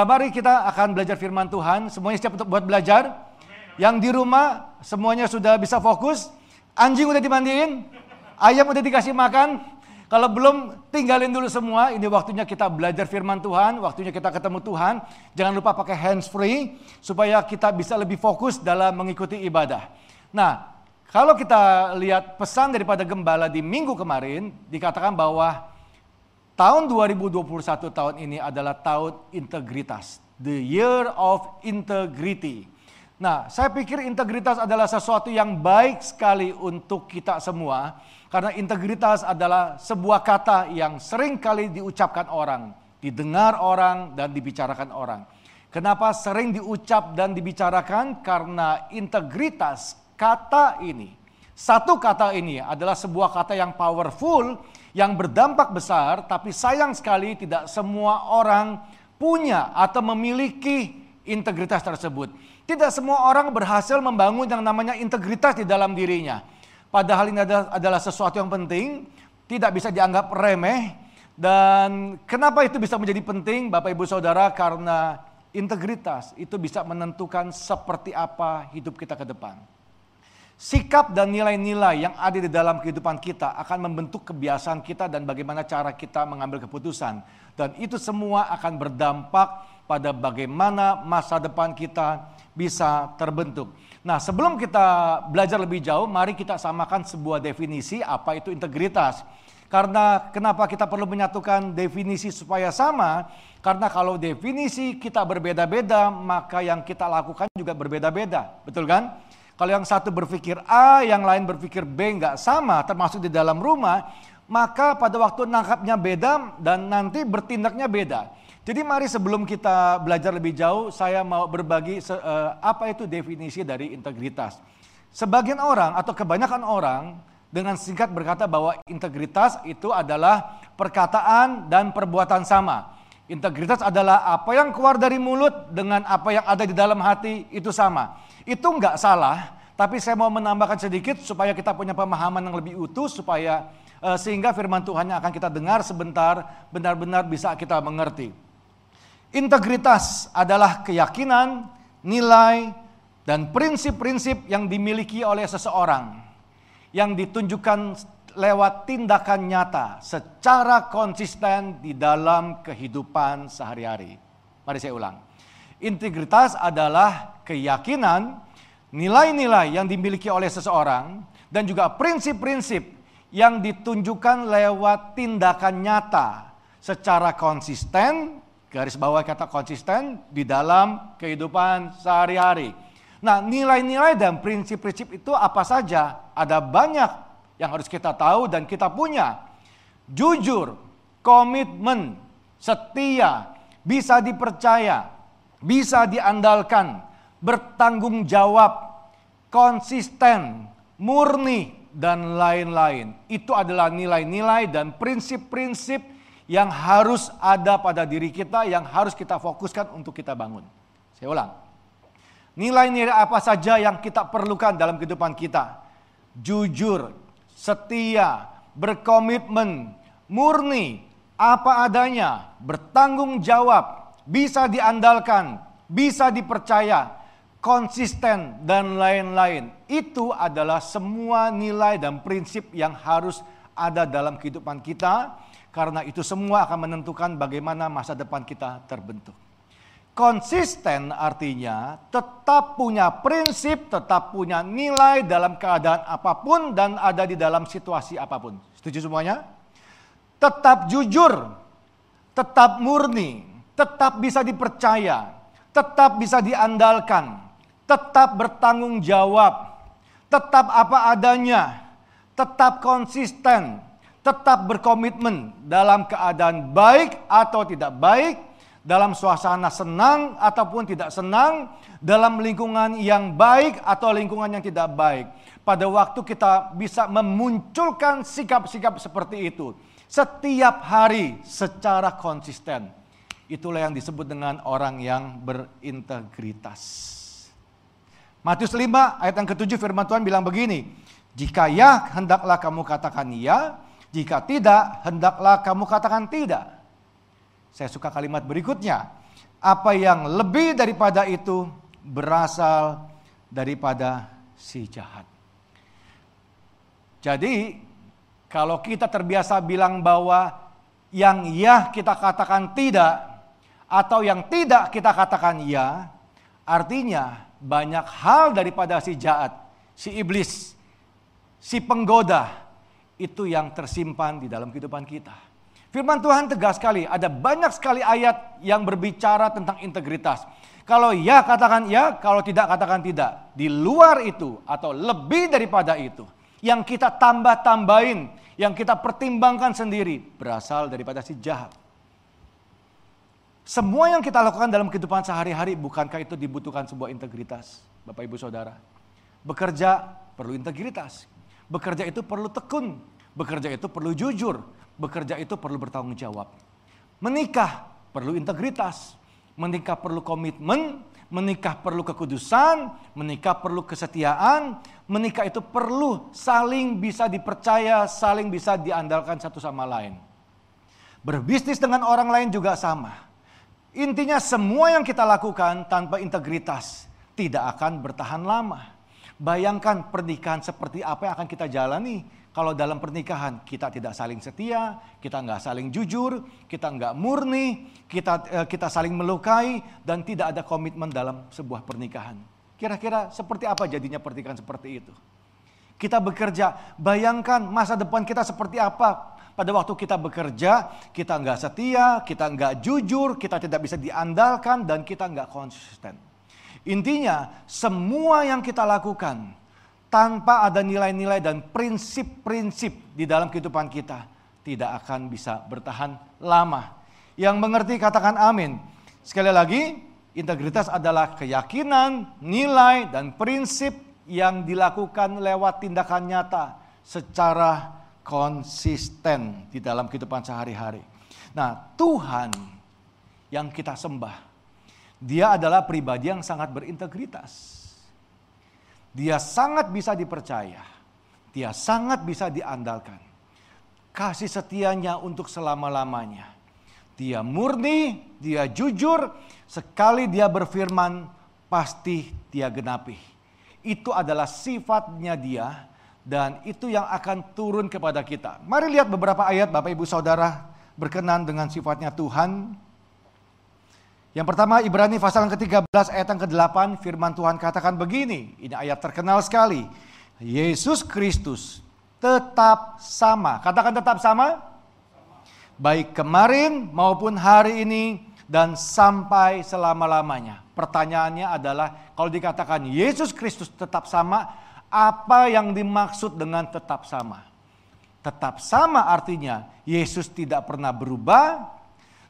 Nah mari kita akan belajar firman Tuhan. Semuanya siap untuk buat belajar. Yang di rumah semuanya sudah bisa fokus. Anjing udah dimandiin. Ayam udah dikasih makan. Kalau belum tinggalin dulu semua. Ini waktunya kita belajar firman Tuhan. Waktunya kita ketemu Tuhan. Jangan lupa pakai hands free. Supaya kita bisa lebih fokus dalam mengikuti ibadah. Nah kalau kita lihat pesan daripada gembala di minggu kemarin. Dikatakan bahwa Tahun 2021 tahun ini adalah tahun integritas. The year of integrity. Nah, saya pikir integritas adalah sesuatu yang baik sekali untuk kita semua. Karena integritas adalah sebuah kata yang sering kali diucapkan orang. Didengar orang dan dibicarakan orang. Kenapa sering diucap dan dibicarakan? Karena integritas kata ini. Satu kata ini adalah sebuah kata yang powerful yang berdampak besar, tapi sayang sekali tidak semua orang punya atau memiliki integritas tersebut. Tidak semua orang berhasil membangun yang namanya integritas di dalam dirinya. Padahal ini adalah sesuatu yang penting, tidak bisa dianggap remeh. Dan kenapa itu bisa menjadi penting Bapak Ibu Saudara? Karena integritas itu bisa menentukan seperti apa hidup kita ke depan. Sikap dan nilai-nilai yang ada di dalam kehidupan kita akan membentuk kebiasaan kita dan bagaimana cara kita mengambil keputusan. Dan itu semua akan berdampak pada bagaimana masa depan kita bisa terbentuk. Nah sebelum kita belajar lebih jauh, mari kita samakan sebuah definisi apa itu integritas. Karena kenapa kita perlu menyatukan definisi supaya sama? Karena kalau definisi kita berbeda-beda, maka yang kita lakukan juga berbeda-beda. Betul kan? Kalau yang satu berpikir A, yang lain berpikir B nggak sama, termasuk di dalam rumah, maka pada waktu nangkapnya beda dan nanti bertindaknya beda. Jadi mari sebelum kita belajar lebih jauh, saya mau berbagi uh, apa itu definisi dari integritas. Sebagian orang atau kebanyakan orang dengan singkat berkata bahwa integritas itu adalah perkataan dan perbuatan sama. Integritas adalah apa yang keluar dari mulut dengan apa yang ada di dalam hati itu sama. Itu nggak salah, tapi saya mau menambahkan sedikit supaya kita punya pemahaman yang lebih utuh supaya uh, sehingga firman Tuhan yang akan kita dengar sebentar benar-benar bisa kita mengerti. Integritas adalah keyakinan, nilai, dan prinsip-prinsip yang dimiliki oleh seseorang yang ditunjukkan lewat tindakan nyata secara konsisten di dalam kehidupan sehari-hari. Mari saya ulang. Integritas adalah keyakinan, nilai-nilai yang dimiliki oleh seseorang, dan juga prinsip-prinsip yang ditunjukkan lewat tindakan nyata secara konsisten, garis bawah kata konsisten, di dalam kehidupan sehari-hari. Nah nilai-nilai dan prinsip-prinsip itu apa saja? Ada banyak yang harus kita tahu dan kita punya. Jujur, komitmen, setia, bisa dipercaya, bisa diandalkan, bertanggung jawab, konsisten, murni, dan lain-lain. Itu adalah nilai-nilai dan prinsip-prinsip yang harus ada pada diri kita, yang harus kita fokuskan untuk kita bangun. Saya ulang. Nilai-nilai apa saja yang kita perlukan dalam kehidupan kita? Jujur, setia, berkomitmen, murni, apa adanya, bertanggung jawab, bisa diandalkan, bisa dipercaya, konsisten, dan lain-lain. Itu adalah semua nilai dan prinsip yang harus ada dalam kehidupan kita, karena itu semua akan menentukan bagaimana masa depan kita terbentuk. Konsisten artinya tetap punya prinsip, tetap punya nilai dalam keadaan apa pun dan ada di dalam situasi apa pun. Setuju semuanya? Tetap jujur, tetap murni, tetap bisa dipercaya, tetap bisa diandalkan, tetap bertanggung jawab, tetap apa adanya, tetap konsisten, tetap berkomitmen dalam keadaan baik atau tidak baik, dalam suasana senang ataupun tidak senang, dalam lingkungan yang baik atau lingkungan yang tidak baik. Pada waktu kita bisa memunculkan sikap-sikap seperti itu setiap hari secara konsisten. Itulah yang disebut dengan orang yang berintegritas. Matius 5 ayat yang ketujuh firman Tuhan bilang begini. Jika ya hendaklah kamu katakan ya, jika tidak hendaklah kamu katakan tidak. Saya suka kalimat berikutnya. apa yang lebih daripada itu berasal daripada si jahat. Jadi, kalau kita terbiasa bilang bahwa yang ya kita katakan tidak, atau yang tidak kita katakan ya, artinya banyak hal daripada si jahat, si iblis, si penggoda, itu yang tersimpan di dalam kehidupan kita. Firman Tuhan tegas sekali, ada banyak sekali ayat yang berbicara tentang integritas. Kalau ya katakan ya, kalau tidak katakan tidak. Di luar itu atau lebih daripada itu, yang kita tambah-tambahin, yang kita pertimbangkan sendiri berasal daripada si jahat. Semua yang kita lakukan dalam kehidupan sehari-hari bukankah itu dibutuhkan sebuah integritas, Bapak Ibu Saudara? Bekerja perlu integritas. Bekerja itu perlu tekun, bekerja itu perlu jujur, bekerja itu perlu bertanggung jawab. Menikah perlu integritas, menikah perlu komitmen, menikah perlu kekudusan, menikah perlu kesetiaan, menikah itu perlu saling bisa dipercaya, saling bisa diandalkan satu sama lain. Berbisnis dengan orang lain juga sama. Intinya semua yang kita lakukan tanpa integritas tidak akan bertahan lama. Bayangkan pernikahan seperti apa yang akan kita jalani kalau dalam pernikahan kita tidak saling setia, kita nggak saling jujur, kita nggak murni, kita eh, kita saling melukai dan tidak ada komitmen dalam sebuah pernikahan. Kira-kira seperti apa jadinya pernikahan seperti itu? Kita bekerja, bayangkan masa depan kita seperti apa pada waktu kita bekerja, kita nggak setia, kita nggak jujur, kita tidak bisa diandalkan, dan kita nggak konsisten. Intinya, semua yang kita lakukan tanpa ada nilai-nilai dan prinsip-prinsip di dalam kehidupan kita, tidak akan bisa bertahan lama. Yang mengerti katakan amin. Sekali lagi, integritas adalah keyakinan, nilai, dan prinsip yang dilakukan lewat tindakan nyata secara konsisten di dalam kehidupan sehari-hari. Nah, Tuhan yang kita sembah, Dia adalah pribadi yang sangat berintegritas dia sangat bisa dipercaya. Dia sangat bisa diandalkan. Kasih setianya untuk selama-lamanya. Dia murni, dia jujur, sekali dia berfirman pasti dia genapi. Itu adalah sifatnya dia dan itu yang akan turun kepada kita. Mari lihat beberapa ayat Bapak Ibu Saudara berkenan dengan sifatnya Tuhan yang pertama Ibrani pasal yang ke-13 ayat yang ke-8 firman Tuhan katakan begini. Ini ayat terkenal sekali. Yesus Kristus tetap sama. Katakan tetap sama. Baik kemarin maupun hari ini dan sampai selama-lamanya. Pertanyaannya adalah kalau dikatakan Yesus Kristus tetap sama, apa yang dimaksud dengan tetap sama? Tetap sama artinya Yesus tidak pernah berubah,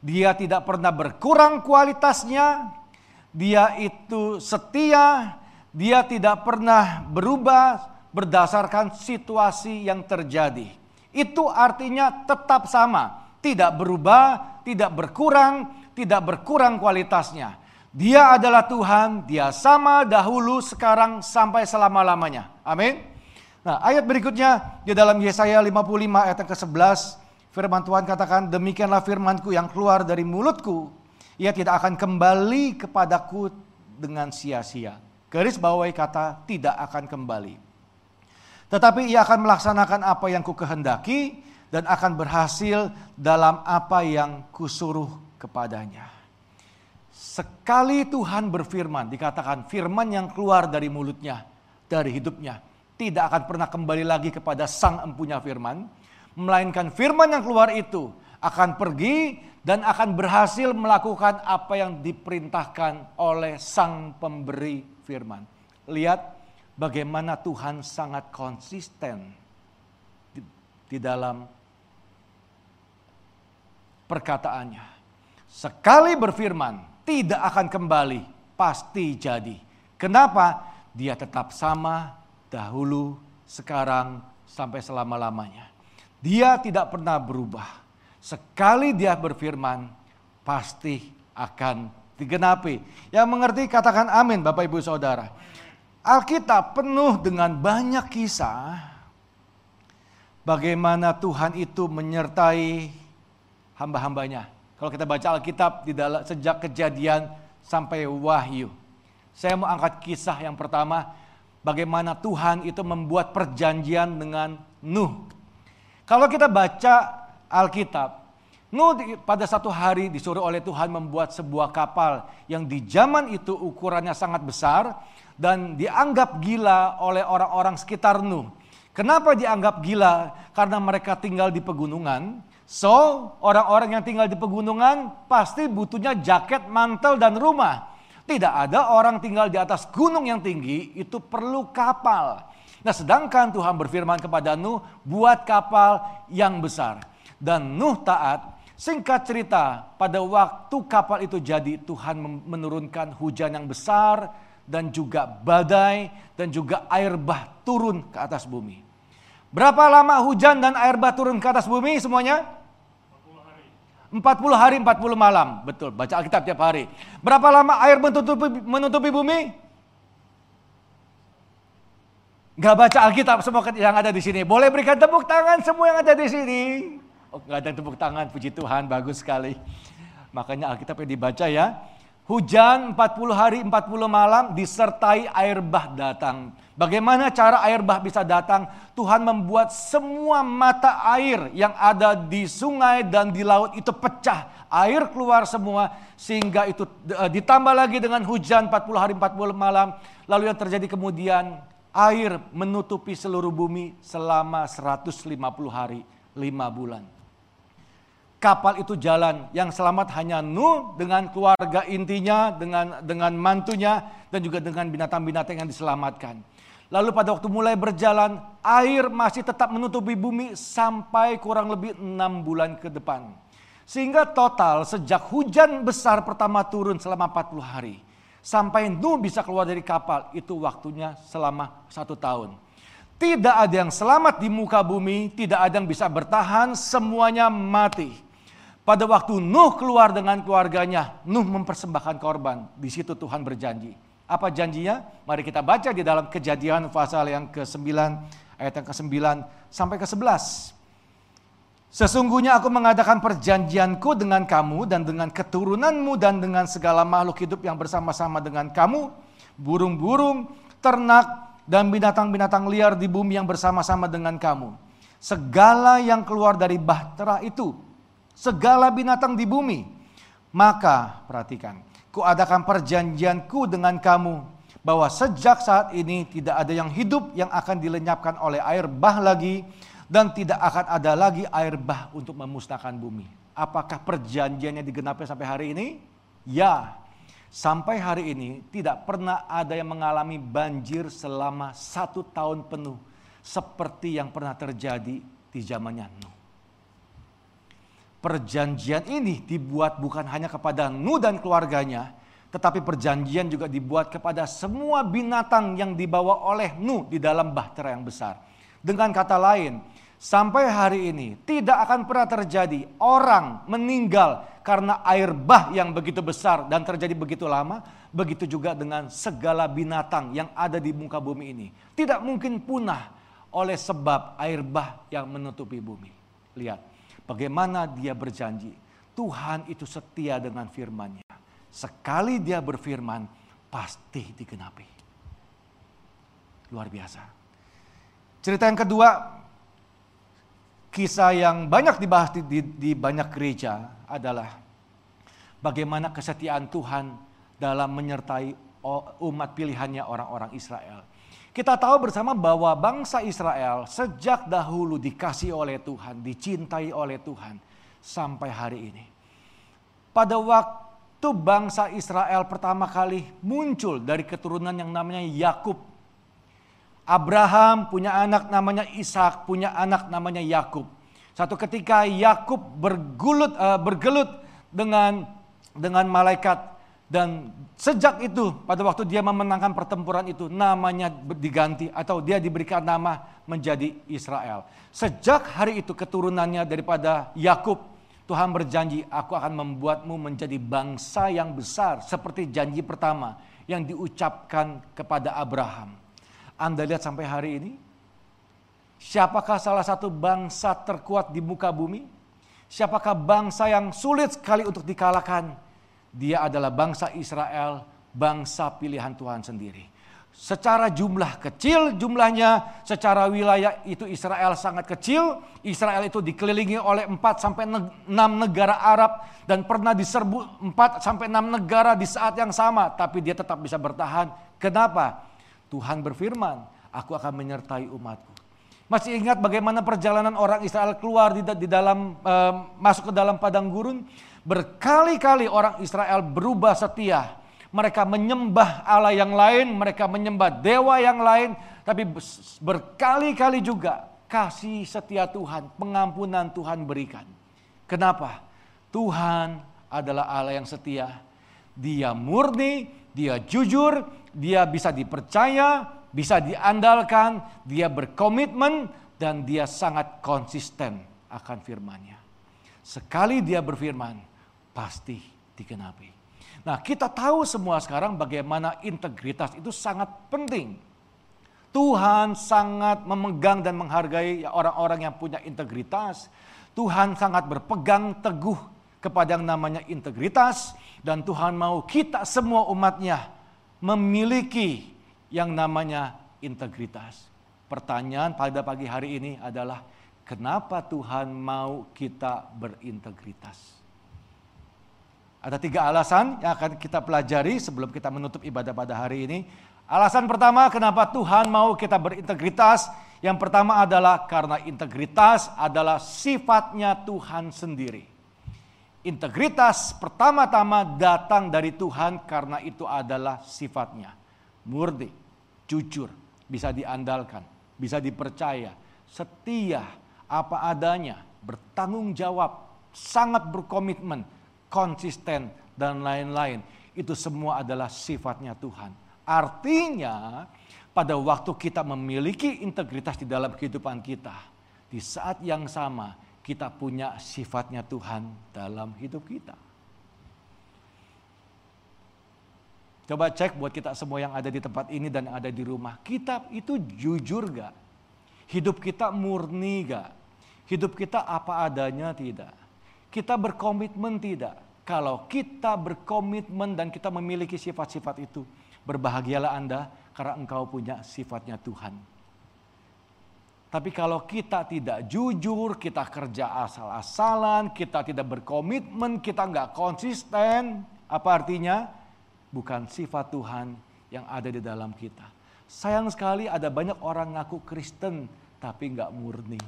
dia tidak pernah berkurang kualitasnya, dia itu setia, dia tidak pernah berubah berdasarkan situasi yang terjadi. Itu artinya tetap sama, tidak berubah, tidak berkurang, tidak berkurang kualitasnya. Dia adalah Tuhan, dia sama dahulu, sekarang, sampai selama-lamanya. Amin. Nah ayat berikutnya di dalam Yesaya 55 ayat yang ke-11 Firman Tuhan katakan, demikianlah firmanku yang keluar dari mulutku. Ia tidak akan kembali kepadaku dengan sia-sia. Garis bawahi kata tidak akan kembali. Tetapi ia akan melaksanakan apa yang ku kehendaki dan akan berhasil dalam apa yang kusuruh kepadanya. Sekali Tuhan berfirman, dikatakan firman yang keluar dari mulutnya, dari hidupnya, tidak akan pernah kembali lagi kepada sang empunya firman, melainkan firman yang keluar itu akan pergi dan akan berhasil melakukan apa yang diperintahkan oleh sang pemberi firman. Lihat bagaimana Tuhan sangat konsisten di, di dalam perkataannya. Sekali berfirman, tidak akan kembali, pasti jadi. Kenapa? Dia tetap sama dahulu, sekarang, sampai selama-lamanya. Dia tidak pernah berubah. Sekali dia berfirman, pasti akan digenapi. Yang mengerti katakan amin Bapak Ibu Saudara. Alkitab penuh dengan banyak kisah bagaimana Tuhan itu menyertai hamba-hambanya. Kalau kita baca Alkitab di dalam sejak kejadian sampai Wahyu. Saya mau angkat kisah yang pertama bagaimana Tuhan itu membuat perjanjian dengan Nuh. Kalau kita baca Alkitab, Nuh pada satu hari disuruh oleh Tuhan membuat sebuah kapal yang di zaman itu ukurannya sangat besar dan dianggap gila oleh orang-orang sekitar Nuh. Kenapa dianggap gila? Karena mereka tinggal di pegunungan. So, orang-orang yang tinggal di pegunungan pasti butuhnya jaket, mantel, dan rumah. Tidak ada orang tinggal di atas gunung yang tinggi, itu perlu kapal. Nah sedangkan Tuhan berfirman kepada Nuh, buat kapal yang besar. Dan Nuh taat, singkat cerita, pada waktu kapal itu jadi Tuhan menurunkan hujan yang besar, dan juga badai, dan juga air bah turun ke atas bumi. Berapa lama hujan dan air bah turun ke atas bumi semuanya? 40 hari 40 malam. Betul, baca Alkitab tiap hari. Berapa lama air menutupi, menutupi bumi? Gak baca Alkitab semua yang ada di sini. Boleh berikan tepuk tangan semua yang ada di sini. Oh, gak ada tepuk tangan, puji Tuhan, bagus sekali. Makanya Alkitab yang dibaca ya. Hujan 40 hari 40 malam disertai air bah datang. Bagaimana cara air bah bisa datang? Tuhan membuat semua mata air yang ada di sungai dan di laut itu pecah. Air keluar semua sehingga itu eh, ditambah lagi dengan hujan 40 hari 40 malam. Lalu yang terjadi kemudian air menutupi seluruh bumi selama 150 hari 5 bulan kapal itu jalan. Yang selamat hanya Nuh dengan keluarga intinya, dengan dengan mantunya dan juga dengan binatang-binatang yang diselamatkan. Lalu pada waktu mulai berjalan, air masih tetap menutupi bumi sampai kurang lebih enam bulan ke depan. Sehingga total sejak hujan besar pertama turun selama 40 hari. Sampai Nuh bisa keluar dari kapal, itu waktunya selama satu tahun. Tidak ada yang selamat di muka bumi, tidak ada yang bisa bertahan, semuanya mati. Pada waktu Nuh keluar dengan keluarganya, Nuh mempersembahkan korban. Di situ Tuhan berjanji apa janjinya? Mari kita baca di dalam kejadian pasal yang ke-9, ayat yang ke-9 sampai ke-11. Sesungguhnya aku mengadakan perjanjianku dengan kamu dan dengan keturunanmu dan dengan segala makhluk hidup yang bersama-sama dengan kamu, burung-burung, ternak, dan binatang-binatang liar di bumi yang bersama-sama dengan kamu. Segala yang keluar dari bahtera itu, segala binatang di bumi. Maka, perhatikan, kuadakan perjanjianku dengan kamu bahwa sejak saat ini tidak ada yang hidup yang akan dilenyapkan oleh air bah lagi dan tidak akan ada lagi air bah untuk memusnahkan bumi. Apakah perjanjiannya digenapi sampai hari ini? Ya. Sampai hari ini tidak pernah ada yang mengalami banjir selama satu tahun penuh seperti yang pernah terjadi di zamannya Nuh. Perjanjian ini dibuat bukan hanya kepada Nuh dan keluarganya, tetapi perjanjian juga dibuat kepada semua binatang yang dibawa oleh Nuh di dalam bahtera yang besar. Dengan kata lain, sampai hari ini tidak akan pernah terjadi orang meninggal karena air bah yang begitu besar dan terjadi begitu lama, begitu juga dengan segala binatang yang ada di muka bumi ini. Tidak mungkin punah oleh sebab air bah yang menutupi bumi. Lihat, Bagaimana dia berjanji. Tuhan itu setia dengan firmannya. Sekali dia berfirman, pasti digenapi. Luar biasa. Cerita yang kedua, kisah yang banyak dibahas di, di, di banyak gereja adalah bagaimana kesetiaan Tuhan dalam menyertai umat pilihannya orang-orang Israel. Kita tahu bersama bahwa bangsa Israel sejak dahulu dikasih oleh Tuhan, dicintai oleh Tuhan sampai hari ini. Pada waktu bangsa Israel pertama kali muncul dari keturunan yang namanya Yakub. Abraham punya anak namanya Ishak, punya anak namanya Yakub. Satu ketika Yakub bergulut uh, bergelut dengan dengan malaikat dan sejak itu pada waktu dia memenangkan pertempuran itu namanya diganti atau dia diberikan nama menjadi Israel. Sejak hari itu keturunannya daripada Yakub Tuhan berjanji aku akan membuatmu menjadi bangsa yang besar seperti janji pertama yang diucapkan kepada Abraham. Anda lihat sampai hari ini siapakah salah satu bangsa terkuat di muka bumi? Siapakah bangsa yang sulit sekali untuk dikalahkan? Dia adalah bangsa Israel, bangsa pilihan Tuhan sendiri. Secara jumlah kecil jumlahnya, secara wilayah itu Israel sangat kecil. Israel itu dikelilingi oleh 4 sampai 6 negara Arab dan pernah diserbu 4 sampai 6 negara di saat yang sama, tapi dia tetap bisa bertahan. Kenapa? Tuhan berfirman, aku akan menyertai umatku. Masih ingat bagaimana perjalanan orang Israel keluar di, dalam uh, masuk ke dalam padang gurun? Berkali-kali orang Israel berubah setia mereka menyembah Allah yang lain, mereka menyembah dewa yang lain, tapi berkali-kali juga kasih setia Tuhan, pengampunan Tuhan berikan. Kenapa? Tuhan adalah Allah yang setia. Dia murni, dia jujur, dia bisa dipercaya, bisa diandalkan, dia berkomitmen, dan dia sangat konsisten akan firman-Nya. Sekali dia berfirman, pasti dikenapi. Nah, kita tahu semua sekarang bagaimana integritas itu sangat penting. Tuhan sangat memegang dan menghargai orang-orang yang punya integritas. Tuhan sangat berpegang teguh kepada yang namanya integritas dan Tuhan mau kita semua umatnya memiliki yang namanya integritas. Pertanyaan pada pagi hari ini adalah kenapa Tuhan mau kita berintegritas? Ada tiga alasan yang akan kita pelajari sebelum kita menutup ibadah pada hari ini. Alasan pertama kenapa Tuhan mau kita berintegritas. Yang pertama adalah karena integritas adalah sifatnya Tuhan sendiri. Integritas pertama-tama datang dari Tuhan karena itu adalah sifatnya. Murni, jujur, bisa diandalkan, bisa dipercaya, setia, apa adanya, bertanggung jawab, sangat berkomitmen, konsisten, dan lain-lain. Itu semua adalah sifatnya Tuhan. Artinya, pada waktu kita memiliki integritas di dalam kehidupan kita, di saat yang sama kita punya sifatnya Tuhan dalam hidup kita. Coba cek buat kita semua yang ada di tempat ini dan ada di rumah. Kita itu jujur gak? Hidup kita murni gak? Hidup kita apa adanya tidak? Kita berkomitmen tidak? Kalau kita berkomitmen dan kita memiliki sifat-sifat itu, berbahagialah Anda karena engkau punya sifatnya Tuhan. Tapi kalau kita tidak jujur, kita kerja asal-asalan, kita tidak berkomitmen, kita nggak konsisten, apa artinya? Bukan sifat Tuhan yang ada di dalam kita. Sayang sekali ada banyak orang ngaku Kristen tapi nggak murni.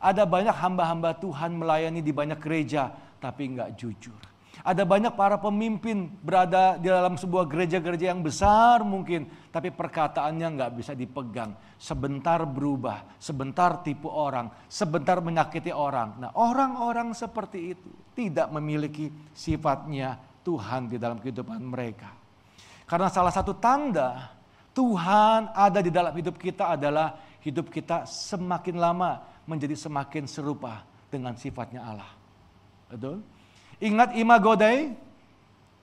Ada banyak hamba-hamba Tuhan melayani di banyak gereja, tapi nggak jujur. Ada banyak para pemimpin berada di dalam sebuah gereja-gereja yang besar mungkin, tapi perkataannya nggak bisa dipegang. Sebentar berubah, sebentar tipu orang, sebentar menyakiti orang. Nah orang-orang seperti itu tidak memiliki sifatnya Tuhan di dalam kehidupan mereka. Karena salah satu tanda Tuhan ada di dalam hidup kita adalah hidup kita semakin lama menjadi semakin serupa dengan sifatnya Allah. Betul? Ingat imago Dei?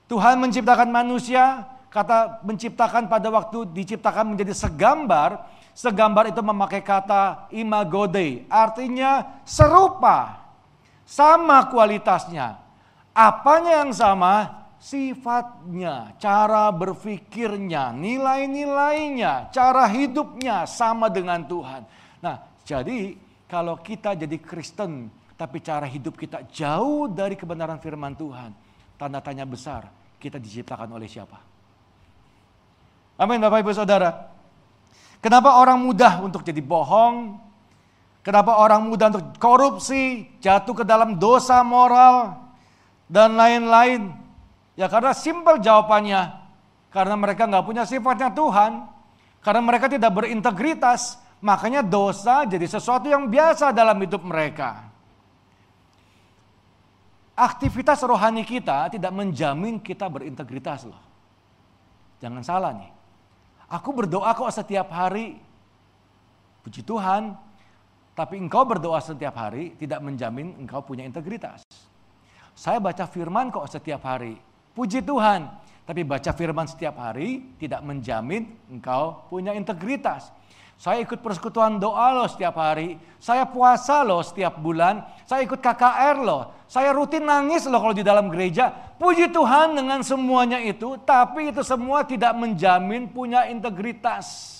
Tuhan menciptakan manusia, kata menciptakan pada waktu diciptakan menjadi segambar, segambar itu memakai kata imago Dei, artinya serupa, sama kualitasnya. Apanya yang sama? Sifatnya, cara berpikirnya, nilai-nilainya, cara hidupnya sama dengan Tuhan. Nah, jadi kalau kita jadi Kristen, tapi cara hidup kita jauh dari kebenaran firman Tuhan, tanda tanya besar, kita diciptakan oleh siapa? Amin Bapak Ibu Saudara. Kenapa orang mudah untuk jadi bohong? Kenapa orang mudah untuk korupsi, jatuh ke dalam dosa moral, dan lain-lain? Ya karena simpel jawabannya. Karena mereka nggak punya sifatnya Tuhan. Karena mereka tidak berintegritas. Makanya dosa jadi sesuatu yang biasa dalam hidup mereka. Aktivitas rohani kita tidak menjamin kita berintegritas loh. Jangan salah nih. Aku berdoa kok setiap hari. Puji Tuhan. Tapi engkau berdoa setiap hari tidak menjamin engkau punya integritas. Saya baca firman kok setiap hari. Puji Tuhan. Tapi baca firman setiap hari tidak menjamin engkau punya integritas. Saya ikut persekutuan doa loh setiap hari. Saya puasa loh setiap bulan. Saya ikut KKR loh. Saya rutin nangis loh kalau di dalam gereja. Puji Tuhan dengan semuanya itu. Tapi itu semua tidak menjamin punya integritas.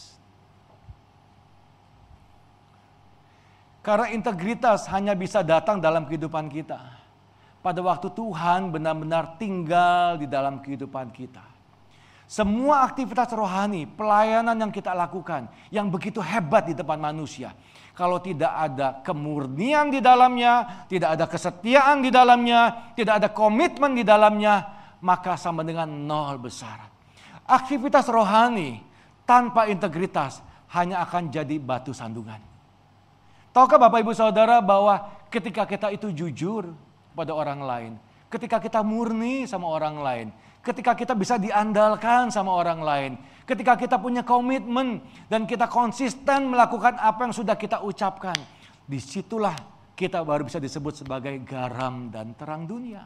Karena integritas hanya bisa datang dalam kehidupan kita. Pada waktu Tuhan benar-benar tinggal di dalam kehidupan kita. Semua aktivitas rohani, pelayanan yang kita lakukan, yang begitu hebat di depan manusia. Kalau tidak ada kemurnian di dalamnya, tidak ada kesetiaan di dalamnya, tidak ada komitmen di dalamnya, maka sama dengan nol besar. Aktivitas rohani tanpa integritas hanya akan jadi batu sandungan. Tahukah Bapak Ibu Saudara bahwa ketika kita itu jujur pada orang lain, ketika kita murni sama orang lain, ketika kita bisa diandalkan sama orang lain, ketika kita punya komitmen dan kita konsisten melakukan apa yang sudah kita ucapkan, di situlah kita baru bisa disebut sebagai garam dan terang dunia.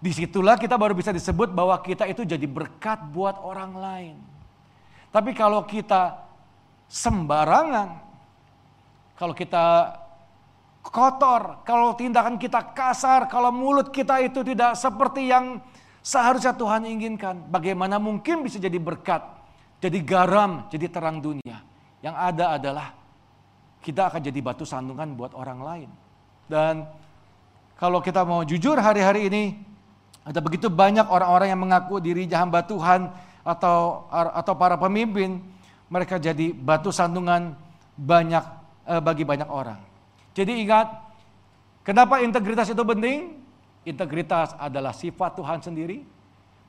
Di situlah kita baru bisa disebut bahwa kita itu jadi berkat buat orang lain. Tapi kalau kita sembarangan, kalau kita kotor, kalau tindakan kita kasar, kalau mulut kita itu tidak seperti yang Seharusnya Tuhan inginkan bagaimana mungkin bisa jadi berkat, jadi garam, jadi terang dunia. Yang ada adalah kita akan jadi batu sandungan buat orang lain. Dan kalau kita mau jujur hari-hari ini, ada begitu banyak orang-orang yang mengaku diri hamba Tuhan atau atau para pemimpin, mereka jadi batu sandungan banyak eh, bagi banyak orang. Jadi ingat, kenapa integritas itu penting? Integritas adalah sifat Tuhan sendiri.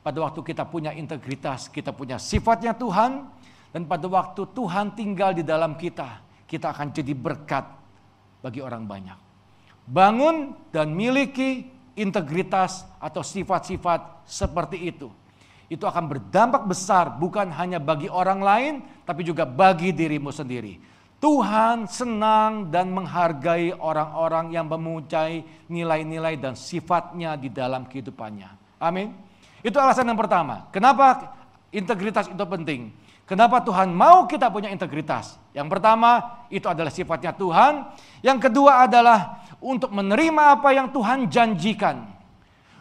Pada waktu kita punya integritas, kita punya sifatnya Tuhan. Dan pada waktu Tuhan tinggal di dalam kita, kita akan jadi berkat bagi orang banyak. Bangun dan miliki integritas atau sifat-sifat seperti itu. Itu akan berdampak besar bukan hanya bagi orang lain, tapi juga bagi dirimu sendiri. Tuhan senang dan menghargai orang-orang yang memucai nilai-nilai dan sifatnya di dalam kehidupannya. Amin. Itu alasan yang pertama. Kenapa integritas itu penting? Kenapa Tuhan mau kita punya integritas? Yang pertama, itu adalah sifatnya Tuhan. Yang kedua adalah untuk menerima apa yang Tuhan janjikan.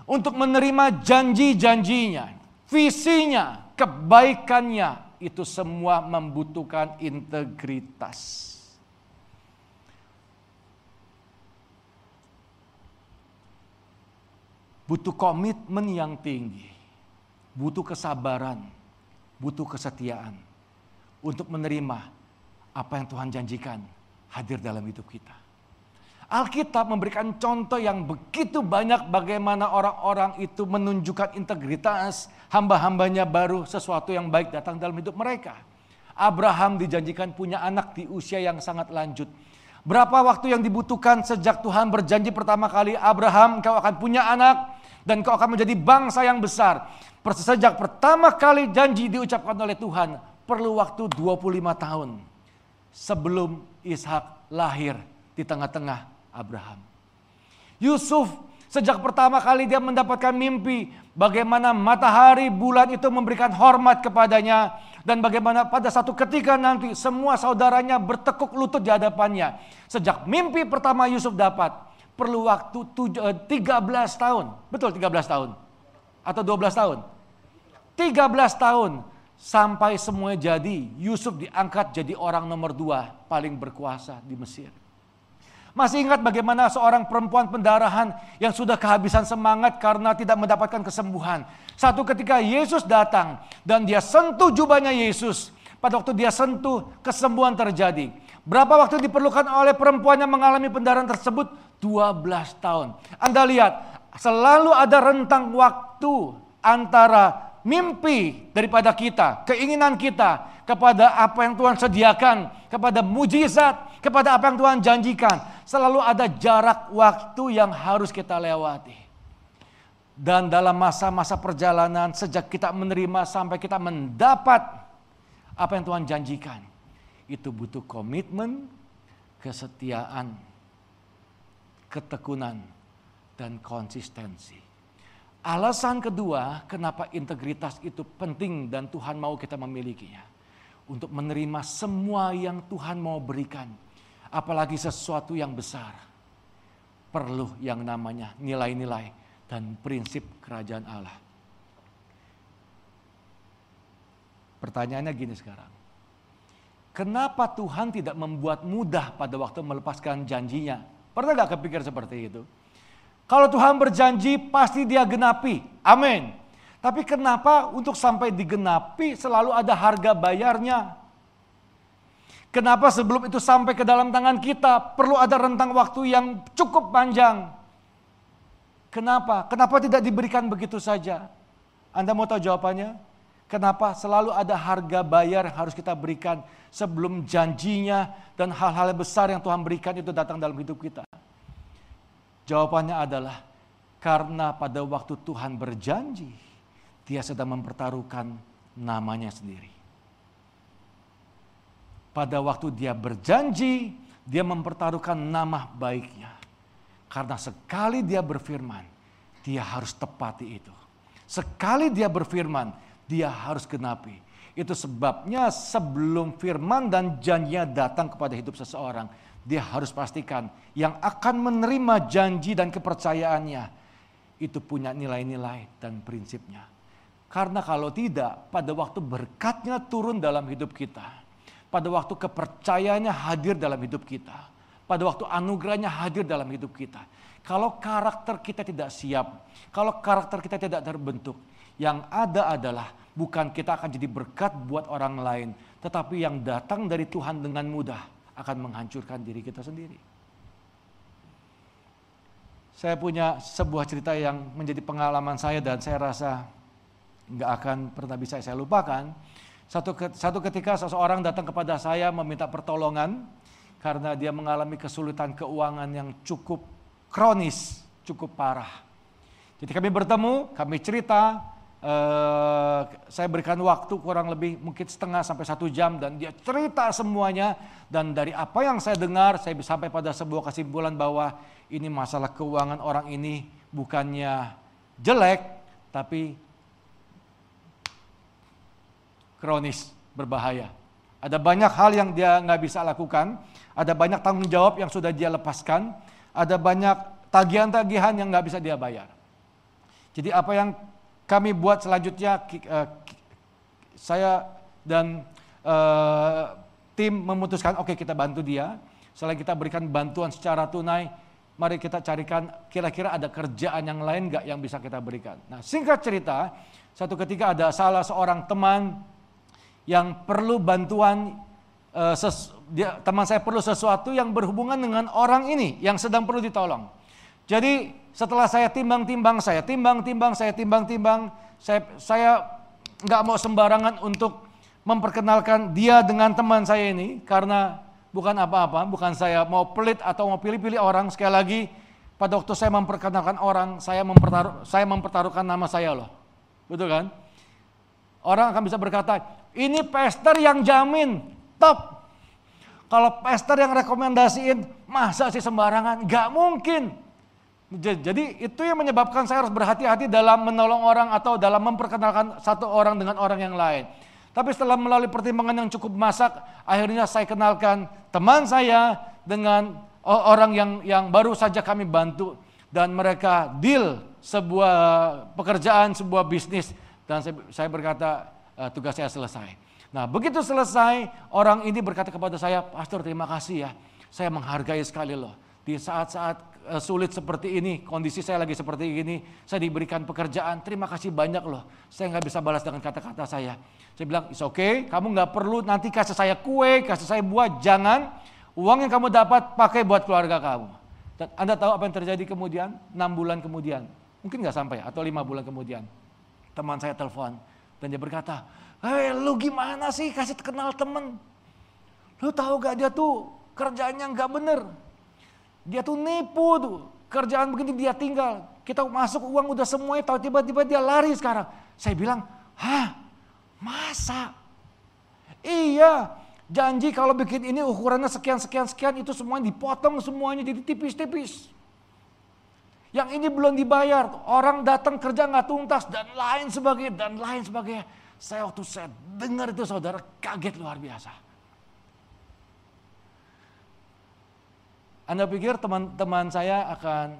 Untuk menerima janji-janjinya, visinya, kebaikannya, itu semua membutuhkan integritas. Butuh komitmen yang tinggi, butuh kesabaran, butuh kesetiaan untuk menerima apa yang Tuhan janjikan hadir dalam hidup kita. Alkitab memberikan contoh yang begitu banyak bagaimana orang-orang itu menunjukkan integritas, hamba-hambanya baru sesuatu yang baik datang dalam hidup mereka. Abraham dijanjikan punya anak di usia yang sangat lanjut. Berapa waktu yang dibutuhkan sejak Tuhan berjanji pertama kali, Abraham kau akan punya anak dan kau akan menjadi bangsa yang besar. Sejak pertama kali janji diucapkan oleh Tuhan, perlu waktu 25 tahun sebelum Ishak lahir di tengah-tengah Abraham. Yusuf sejak pertama kali dia mendapatkan mimpi bagaimana matahari bulan itu memberikan hormat kepadanya dan bagaimana pada satu ketika nanti semua saudaranya bertekuk lutut di hadapannya. Sejak mimpi pertama Yusuf dapat perlu waktu 13 eh, tahun. Betul 13 tahun? Atau 12 tahun? 13 tahun sampai semuanya jadi. Yusuf diangkat jadi orang nomor dua paling berkuasa di Mesir. Masih ingat bagaimana seorang perempuan pendarahan yang sudah kehabisan semangat karena tidak mendapatkan kesembuhan. Satu ketika Yesus datang dan dia sentuh jubahnya Yesus. Pada waktu dia sentuh, kesembuhan terjadi. Berapa waktu diperlukan oleh perempuan yang mengalami pendarahan tersebut? 12 tahun. Anda lihat, selalu ada rentang waktu antara mimpi daripada kita, keinginan kita kepada apa yang Tuhan sediakan, kepada mujizat, kepada apa yang Tuhan janjikan selalu ada jarak waktu yang harus kita lewati. Dan dalam masa-masa perjalanan sejak kita menerima sampai kita mendapat apa yang Tuhan janjikan. Itu butuh komitmen, kesetiaan, ketekunan, dan konsistensi. Alasan kedua kenapa integritas itu penting dan Tuhan mau kita memilikinya. untuk menerima semua yang Tuhan mau berikan. Apalagi sesuatu yang besar. Perlu yang namanya nilai-nilai dan prinsip kerajaan Allah. Pertanyaannya gini sekarang. Kenapa Tuhan tidak membuat mudah pada waktu melepaskan janjinya? Pernah gak kepikir seperti itu? Kalau Tuhan berjanji pasti dia genapi. Amin. Tapi kenapa untuk sampai digenapi selalu ada harga bayarnya? Kenapa sebelum itu sampai ke dalam tangan kita perlu ada rentang waktu yang cukup panjang? Kenapa? Kenapa tidak diberikan begitu saja? Anda mau tahu jawabannya? Kenapa selalu ada harga bayar yang harus kita berikan sebelum janjinya dan hal-hal besar yang Tuhan berikan itu datang dalam hidup kita? Jawabannya adalah karena pada waktu Tuhan berjanji, dia sedang mempertaruhkan namanya sendiri. Pada waktu dia berjanji, dia mempertaruhkan nama baiknya. Karena sekali dia berfirman, dia harus tepati itu. Sekali dia berfirman, dia harus genapi. Itu sebabnya sebelum firman dan janjinya datang kepada hidup seseorang, dia harus pastikan yang akan menerima janji dan kepercayaannya itu punya nilai-nilai dan prinsipnya. Karena kalau tidak, pada waktu berkatnya turun dalam hidup kita, pada waktu kepercayaannya hadir dalam hidup kita, pada waktu anugerahnya hadir dalam hidup kita. Kalau karakter kita tidak siap, kalau karakter kita tidak terbentuk, yang ada adalah bukan kita akan jadi berkat buat orang lain, tetapi yang datang dari Tuhan dengan mudah akan menghancurkan diri kita sendiri. Saya punya sebuah cerita yang menjadi pengalaman saya dan saya rasa nggak akan pernah bisa saya lupakan. Satu, satu ketika seseorang datang kepada saya meminta pertolongan karena dia mengalami kesulitan keuangan yang cukup kronis, cukup parah. Jadi kami bertemu, kami cerita, Uh, saya berikan waktu kurang lebih mungkin setengah sampai satu jam dan dia cerita semuanya dan dari apa yang saya dengar saya sampai pada sebuah kesimpulan bahwa ini masalah keuangan orang ini bukannya jelek tapi kronis berbahaya. Ada banyak hal yang dia nggak bisa lakukan, ada banyak tanggung jawab yang sudah dia lepaskan, ada banyak tagihan-tagihan yang nggak bisa dia bayar. Jadi apa yang kami buat selanjutnya eh, saya dan uh, tim memutuskan oke okay, kita bantu dia. Selain kita berikan bantuan secara tunai, mari kita carikan kira-kira ada kerjaan yang lain nggak yang bisa kita berikan. Nah singkat cerita, satu ketika ada salah seorang teman yang perlu bantuan, uh, ses, dia, teman saya perlu sesuatu yang berhubungan dengan orang ini yang sedang perlu ditolong. Jadi setelah saya timbang-timbang, saya timbang-timbang, saya timbang-timbang, saya saya nggak mau sembarangan untuk memperkenalkan dia dengan teman saya ini karena bukan apa-apa, bukan saya mau pelit atau mau pilih-pilih orang. Sekali lagi, pada waktu saya memperkenalkan orang, saya mempertaruh, saya mempertaruhkan nama saya loh, betul kan? Orang akan bisa berkata, ini pester yang jamin, top. Kalau pester yang rekomendasiin, masa sih sembarangan? Gak mungkin. Jadi itu yang menyebabkan saya harus berhati-hati dalam menolong orang atau dalam memperkenalkan satu orang dengan orang yang lain. Tapi setelah melalui pertimbangan yang cukup masak, akhirnya saya kenalkan teman saya dengan orang yang yang baru saja kami bantu dan mereka deal sebuah pekerjaan, sebuah bisnis dan saya, saya berkata uh, tugas saya selesai. Nah begitu selesai orang ini berkata kepada saya, Pastor terima kasih ya, saya menghargai sekali loh di saat-saat Eh, sulit seperti ini, kondisi saya lagi seperti ini, saya diberikan pekerjaan, terima kasih banyak loh. Saya nggak bisa balas dengan kata-kata saya. Saya bilang, it's okay, kamu nggak perlu nanti kasih saya kue, kasih saya buah, jangan. Uang yang kamu dapat pakai buat keluarga kamu. Dan Anda tahu apa yang terjadi kemudian? 6 bulan kemudian, mungkin nggak sampai atau lima bulan kemudian. Teman saya telepon dan dia berkata, hei lu gimana sih kasih kenal temen? Lu tahu gak dia tuh kerjanya nggak bener, dia tuh nipu tuh. Kerjaan begini dia tinggal. Kita masuk uang udah semuanya tahu tiba-tiba dia lari sekarang. Saya bilang, hah masa? Iya, janji kalau bikin ini ukurannya sekian-sekian-sekian itu semuanya dipotong semuanya jadi tipis-tipis. Yang ini belum dibayar, orang datang kerja nggak tuntas dan lain sebagainya dan lain sebagainya. Saya waktu saya dengar itu saudara kaget luar biasa. Anda pikir teman-teman saya akan,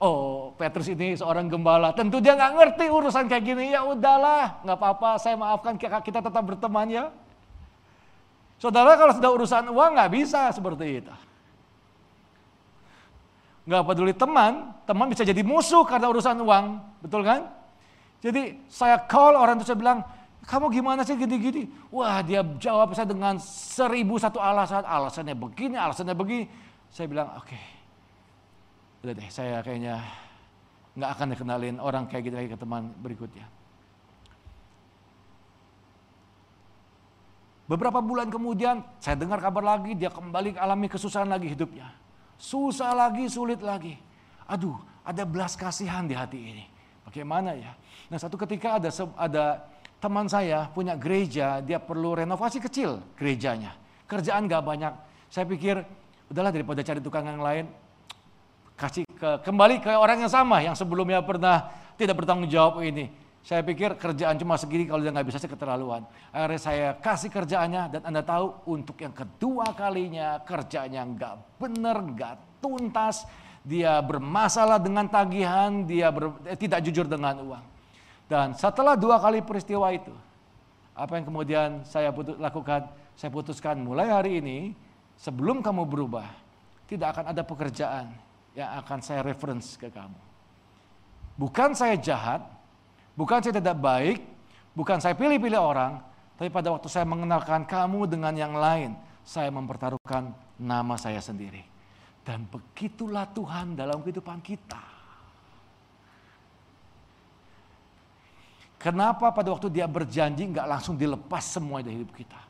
oh Petrus ini seorang gembala, tentu dia nggak ngerti urusan kayak gini, ya udahlah, nggak apa-apa, saya maafkan kita tetap berteman ya. Saudara kalau sudah urusan uang nggak bisa seperti itu. Nggak peduli teman, teman bisa jadi musuh karena urusan uang, betul kan? Jadi saya call orang itu saya bilang, kamu gimana sih gini-gini? Wah dia jawab saya dengan seribu satu alasan, alasannya begini, alasannya begini. Saya bilang, oke, okay, udah deh, saya kayaknya nggak akan dikenalin orang kayak gitu lagi ke teman berikutnya. Beberapa bulan kemudian saya dengar kabar lagi dia kembali alami kesusahan lagi hidupnya. Susah lagi, sulit lagi. Aduh, ada belas kasihan di hati ini. Bagaimana ya? Nah satu ketika ada ada teman saya punya gereja, dia perlu renovasi kecil gerejanya. Kerjaan gak banyak. Saya pikir udahlah daripada cari tukang yang lain, kasih ke, kembali ke orang yang sama yang sebelumnya pernah tidak bertanggung jawab ini. Saya pikir kerjaan cuma segini kalau dia nggak bisa sih keterlaluan. Akhirnya saya kasih kerjaannya dan Anda tahu untuk yang kedua kalinya kerjanya nggak benar, nggak tuntas. Dia bermasalah dengan tagihan, dia ber, eh, tidak jujur dengan uang. Dan setelah dua kali peristiwa itu, apa yang kemudian saya lakukan? Saya putuskan mulai hari ini sebelum kamu berubah, tidak akan ada pekerjaan yang akan saya reference ke kamu. Bukan saya jahat, bukan saya tidak baik, bukan saya pilih-pilih orang, tapi pada waktu saya mengenalkan kamu dengan yang lain, saya mempertaruhkan nama saya sendiri. Dan begitulah Tuhan dalam kehidupan kita. Kenapa pada waktu dia berjanji nggak langsung dilepas semua dari hidup kita?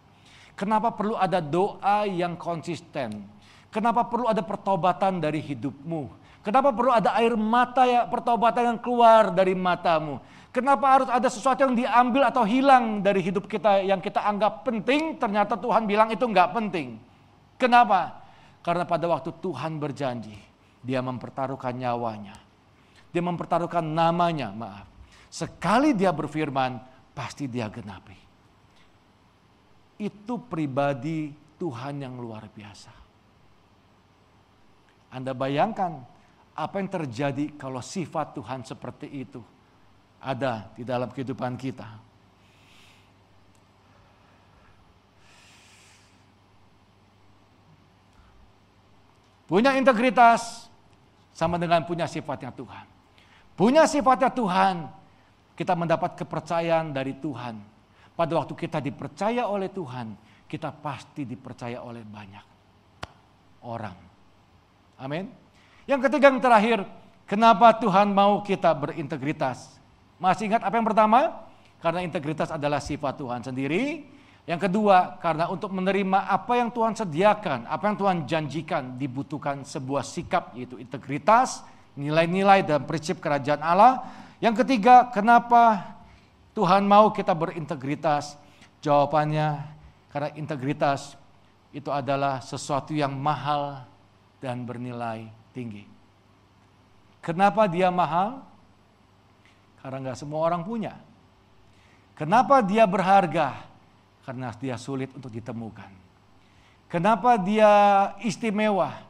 Kenapa perlu ada doa yang konsisten? Kenapa perlu ada pertobatan dari hidupmu? Kenapa perlu ada air mata ya pertobatan yang keluar dari matamu? Kenapa harus ada sesuatu yang diambil atau hilang dari hidup kita yang kita anggap penting, ternyata Tuhan bilang itu nggak penting. Kenapa? Karena pada waktu Tuhan berjanji, dia mempertaruhkan nyawanya. Dia mempertaruhkan namanya, maaf. Sekali dia berfirman, pasti dia genapi itu pribadi Tuhan yang luar biasa. Anda bayangkan apa yang terjadi kalau sifat Tuhan seperti itu ada di dalam kehidupan kita. Punya integritas sama dengan punya sifatnya Tuhan. Punya sifatnya Tuhan, kita mendapat kepercayaan dari Tuhan pada waktu kita dipercaya oleh Tuhan, kita pasti dipercaya oleh banyak orang. Amin. Yang ketiga yang terakhir, kenapa Tuhan mau kita berintegritas? Masih ingat apa yang pertama? Karena integritas adalah sifat Tuhan sendiri. Yang kedua, karena untuk menerima apa yang Tuhan sediakan, apa yang Tuhan janjikan, dibutuhkan sebuah sikap yaitu integritas, nilai-nilai dan prinsip kerajaan Allah. Yang ketiga, kenapa Tuhan mau kita berintegritas? Jawabannya karena integritas itu adalah sesuatu yang mahal dan bernilai tinggi. Kenapa dia mahal? Karena nggak semua orang punya. Kenapa dia berharga? Karena dia sulit untuk ditemukan. Kenapa dia istimewa?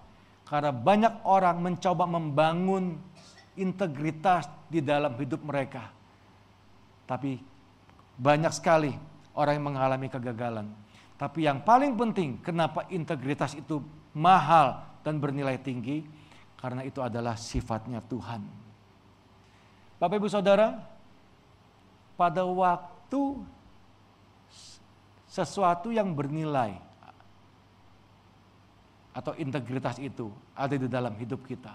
Karena banyak orang mencoba membangun integritas di dalam hidup mereka tapi banyak sekali orang yang mengalami kegagalan. Tapi yang paling penting, kenapa integritas itu mahal dan bernilai tinggi? Karena itu adalah sifatnya Tuhan. Bapak Ibu Saudara, pada waktu sesuatu yang bernilai atau integritas itu ada di dalam hidup kita.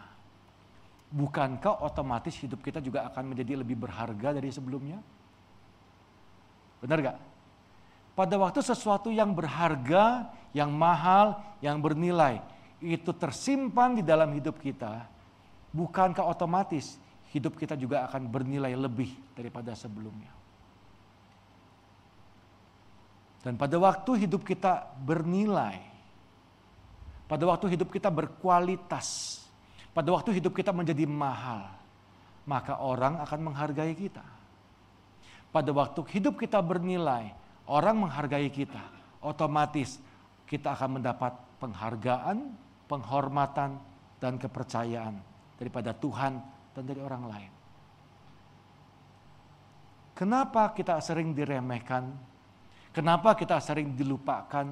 Bukankah otomatis hidup kita juga akan menjadi lebih berharga dari sebelumnya? Benar gak? Pada waktu sesuatu yang berharga, yang mahal, yang bernilai, itu tersimpan di dalam hidup kita, bukankah otomatis hidup kita juga akan bernilai lebih daripada sebelumnya? Dan pada waktu hidup kita bernilai, pada waktu hidup kita berkualitas, pada waktu hidup kita menjadi mahal, maka orang akan menghargai kita. Pada waktu hidup kita bernilai, orang menghargai kita, otomatis kita akan mendapat penghargaan, penghormatan, dan kepercayaan daripada Tuhan dan dari orang lain. Kenapa kita sering diremehkan? Kenapa kita sering dilupakan?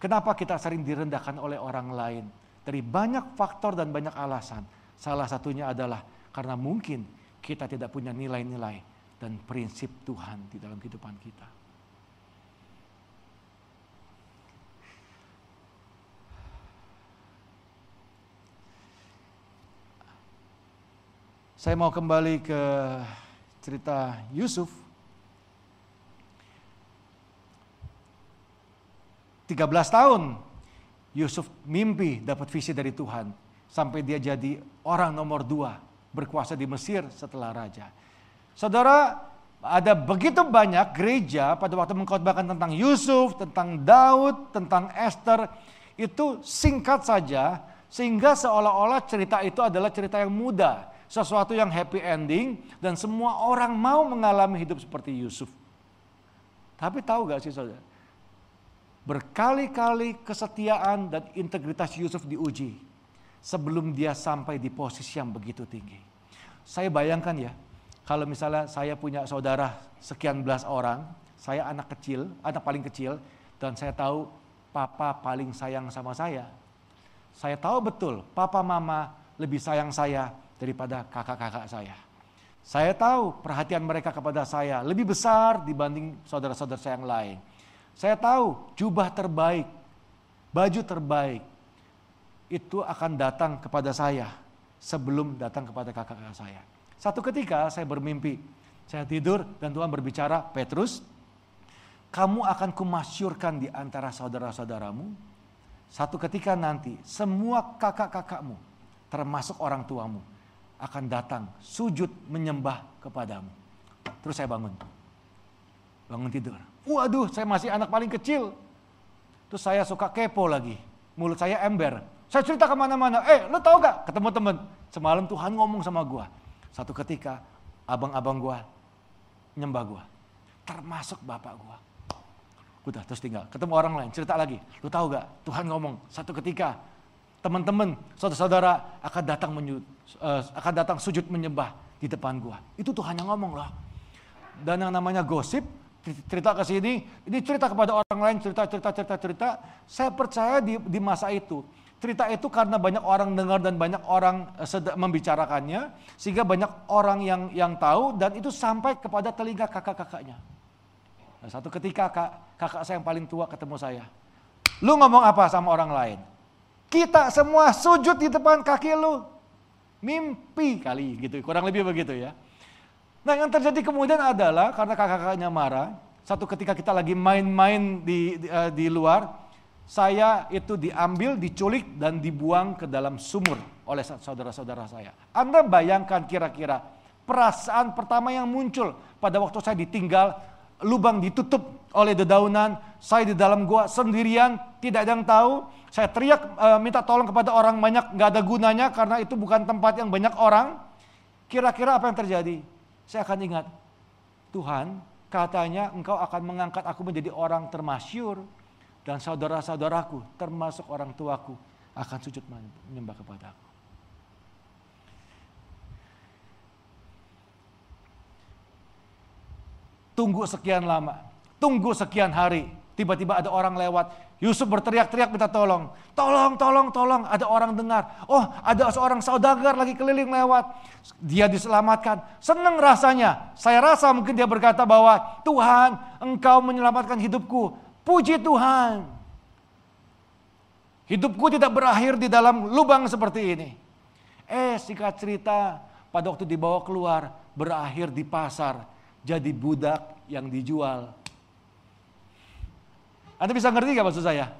Kenapa kita sering direndahkan oleh orang lain? Dari banyak faktor dan banyak alasan. Salah satunya adalah karena mungkin kita tidak punya nilai-nilai dan prinsip Tuhan di dalam kehidupan kita. Saya mau kembali ke cerita Yusuf. 13 tahun Yusuf mimpi dapat visi dari Tuhan sampai dia jadi orang nomor dua berkuasa di Mesir setelah raja. Saudara, ada begitu banyak gereja pada waktu mengkhotbahkan tentang Yusuf, tentang Daud, tentang Esther, itu singkat saja sehingga seolah-olah cerita itu adalah cerita yang mudah, sesuatu yang happy ending dan semua orang mau mengalami hidup seperti Yusuf. Tapi tahu gak sih saudara? Berkali-kali kesetiaan dan integritas Yusuf diuji sebelum dia sampai di posisi yang begitu tinggi. Saya bayangkan ya, kalau misalnya saya punya saudara sekian belas orang, saya anak kecil, anak paling kecil, dan saya tahu papa paling sayang sama saya. Saya tahu betul papa mama lebih sayang saya daripada kakak-kakak saya. Saya tahu perhatian mereka kepada saya lebih besar dibanding saudara-saudara saya yang lain. Saya tahu jubah terbaik, baju terbaik itu akan datang kepada saya sebelum datang kepada kakak-kakak saya. Satu ketika saya bermimpi, saya tidur dan Tuhan berbicara, Petrus, kamu akan kumasyurkan di antara saudara-saudaramu. Satu ketika nanti semua kakak-kakakmu, termasuk orang tuamu, akan datang sujud menyembah kepadamu. Terus saya bangun. Bangun tidur. Waduh, saya masih anak paling kecil. Terus saya suka kepo lagi. Mulut saya ember. Saya cerita ke mana-mana. Eh, lo tau gak? Ketemu temen. Semalam Tuhan ngomong sama gua. Satu ketika abang-abang gua nyembah gua. Termasuk bapak gua. Udah terus tinggal. Ketemu orang lain, cerita lagi. Lu tahu gak? Tuhan ngomong, satu ketika teman-teman, saudara-saudara akan datang menyud, uh, akan datang sujud menyembah di depan gua. Itu Tuhan yang ngomong loh. Dan yang namanya gosip, cerita ke sini, ini cerita kepada orang lain, cerita, cerita, cerita, cerita. Saya percaya di, di masa itu, Cerita itu karena banyak orang dengar dan banyak orang eh, membicarakannya, sehingga banyak orang yang yang tahu dan itu sampai kepada telinga kakak-kakaknya. Nah, satu ketika kak, kakak saya yang paling tua ketemu saya. Lu ngomong apa sama orang lain? Kita semua sujud di depan kaki lu. Mimpi kali gitu, kurang lebih begitu ya. Nah yang terjadi kemudian adalah karena kakak-kakaknya marah, satu ketika kita lagi main-main di, di, uh, di luar, saya itu diambil, diculik dan dibuang ke dalam sumur oleh saudara-saudara saya. Anda bayangkan kira-kira perasaan pertama yang muncul pada waktu saya ditinggal, lubang ditutup oleh dedaunan, saya di dalam gua sendirian, tidak ada yang tahu. Saya teriak e, minta tolong kepada orang banyak, nggak ada gunanya karena itu bukan tempat yang banyak orang. Kira-kira apa yang terjadi? Saya akan ingat, Tuhan katanya engkau akan mengangkat aku menjadi orang termasyur dan saudara-saudaraku termasuk orang tuaku akan sujud menyembah kepadaku. Tunggu sekian lama, tunggu sekian hari, tiba-tiba ada orang lewat, Yusuf berteriak-teriak minta tolong. Tolong, tolong, tolong. Ada orang dengar. Oh, ada seorang saudagar lagi keliling lewat. Dia diselamatkan. Senang rasanya. Saya rasa mungkin dia berkata bahwa Tuhan, engkau menyelamatkan hidupku. Puji Tuhan. Hidupku tidak berakhir di dalam lubang seperti ini. Eh, singkat cerita, pada waktu dibawa keluar, berakhir di pasar, jadi budak yang dijual. Anda bisa ngerti gak maksud saya?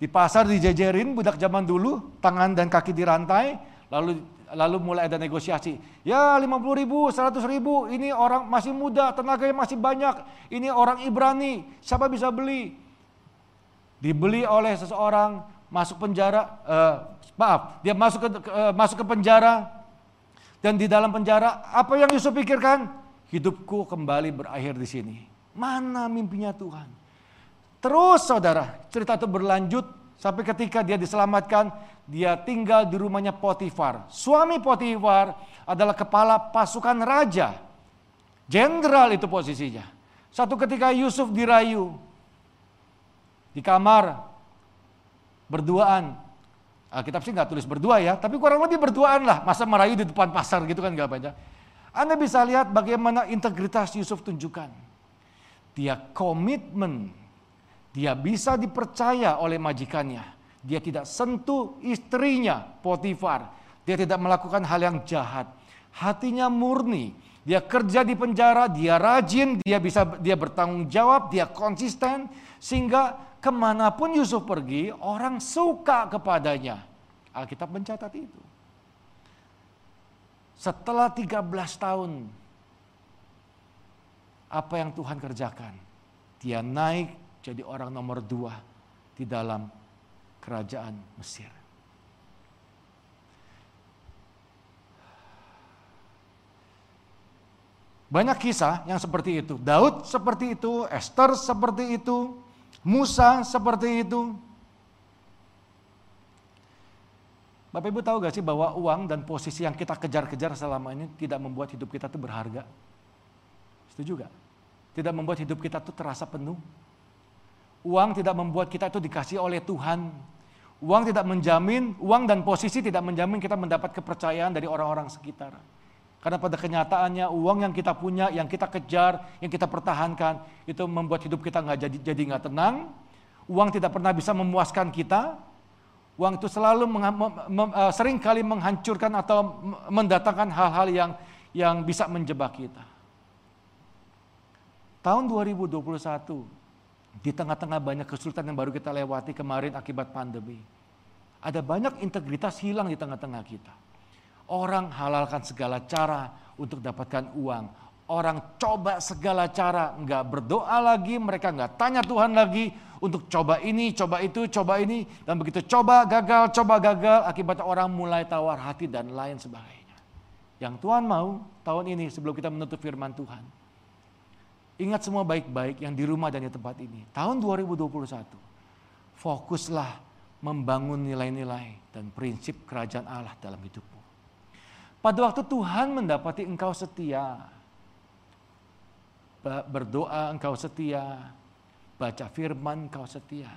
Di pasar dijejerin budak zaman dulu, tangan dan kaki dirantai, lalu lalu mulai ada negosiasi. Ya 50 ribu, 100 ribu, ini orang masih muda, tenaganya masih banyak. Ini orang Ibrani, siapa bisa beli? Dibeli oleh seseorang, masuk penjara, uh, maaf, dia masuk ke uh, masuk ke penjara, dan di dalam penjara, apa yang Yusuf pikirkan? hidupku kembali berakhir di sini. Mana mimpinya Tuhan? Terus saudara, cerita itu berlanjut sampai ketika dia diselamatkan, dia tinggal di rumahnya Potifar. Suami Potifar adalah kepala pasukan raja. Jenderal itu posisinya. Satu ketika Yusuf dirayu di kamar berduaan. Alkitab sih nggak tulis berdua ya, tapi kurang lebih berduaan lah. Masa merayu di depan pasar gitu kan nggak banyak. Anda bisa lihat bagaimana integritas Yusuf tunjukkan. Dia komitmen, dia bisa dipercaya oleh majikannya. Dia tidak sentuh istrinya Potifar. Dia tidak melakukan hal yang jahat. Hatinya murni. Dia kerja di penjara, dia rajin, dia bisa dia bertanggung jawab, dia konsisten sehingga ke mana pun Yusuf pergi orang suka kepadanya. Alkitab mencatat itu. Setelah 13 tahun apa yang Tuhan kerjakan? Dia naik jadi orang nomor dua di dalam kerajaan Mesir. Banyak kisah yang seperti itu. Daud seperti itu, Esther seperti itu, Musa seperti itu. Bapak Ibu tahu gak sih bahwa uang dan posisi yang kita kejar-kejar selama ini tidak membuat hidup kita itu berharga? Setuju gak? Tidak membuat hidup kita itu terasa penuh. Uang tidak membuat kita itu dikasih oleh Tuhan. Uang tidak menjamin, uang dan posisi tidak menjamin kita mendapat kepercayaan dari orang-orang sekitar. Karena pada kenyataannya uang yang kita punya, yang kita kejar, yang kita pertahankan, itu membuat hidup kita nggak jadi jadi nggak tenang. Uang tidak pernah bisa memuaskan kita. Uang itu selalu meng, mem, uh, sering kali menghancurkan atau mendatangkan hal-hal yang yang bisa menjebak kita. Tahun 2021, di tengah-tengah banyak kesulitan yang baru kita lewati kemarin akibat pandemi, ada banyak integritas hilang di tengah-tengah kita. Orang halalkan segala cara untuk dapatkan uang. Orang coba segala cara, nggak berdoa lagi, mereka nggak tanya Tuhan lagi untuk coba ini, coba itu, coba ini. Dan begitu coba gagal, coba gagal, akibatnya orang mulai tawar hati dan lain sebagainya. Yang Tuhan mau tahun ini sebelum kita menutup firman Tuhan. Ingat semua baik-baik yang di rumah dan di tempat ini. Tahun 2021, fokuslah membangun nilai-nilai dan prinsip kerajaan Allah dalam hidup. Pada waktu Tuhan mendapati engkau setia, berdoa engkau setia, baca firman engkau setia,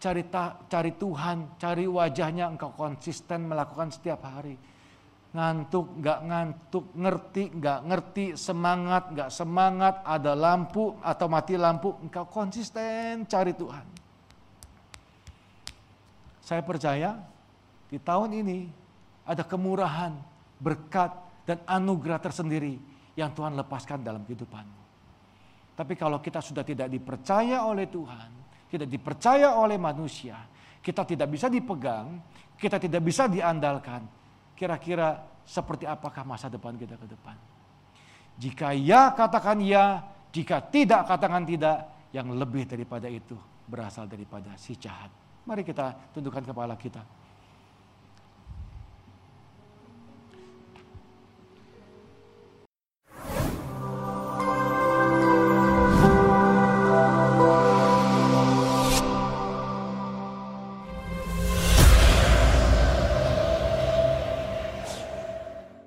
cari ta, cari Tuhan, cari wajahnya engkau konsisten melakukan setiap hari. Ngantuk, nggak ngantuk, ngerti, nggak ngerti, semangat, nggak semangat, ada lampu atau mati lampu, engkau konsisten cari Tuhan. Saya percaya di tahun ini ada kemurahan, berkat, dan anugerah tersendiri yang Tuhan lepaskan dalam kehidupanmu. Tapi kalau kita sudah tidak dipercaya oleh Tuhan, tidak dipercaya oleh manusia, kita tidak bisa dipegang, kita tidak bisa diandalkan, kira-kira seperti apakah masa depan kita ke depan? Jika ya, katakan ya. Jika tidak, katakan tidak. Yang lebih daripada itu berasal daripada si jahat. Mari kita tundukkan kepala kita.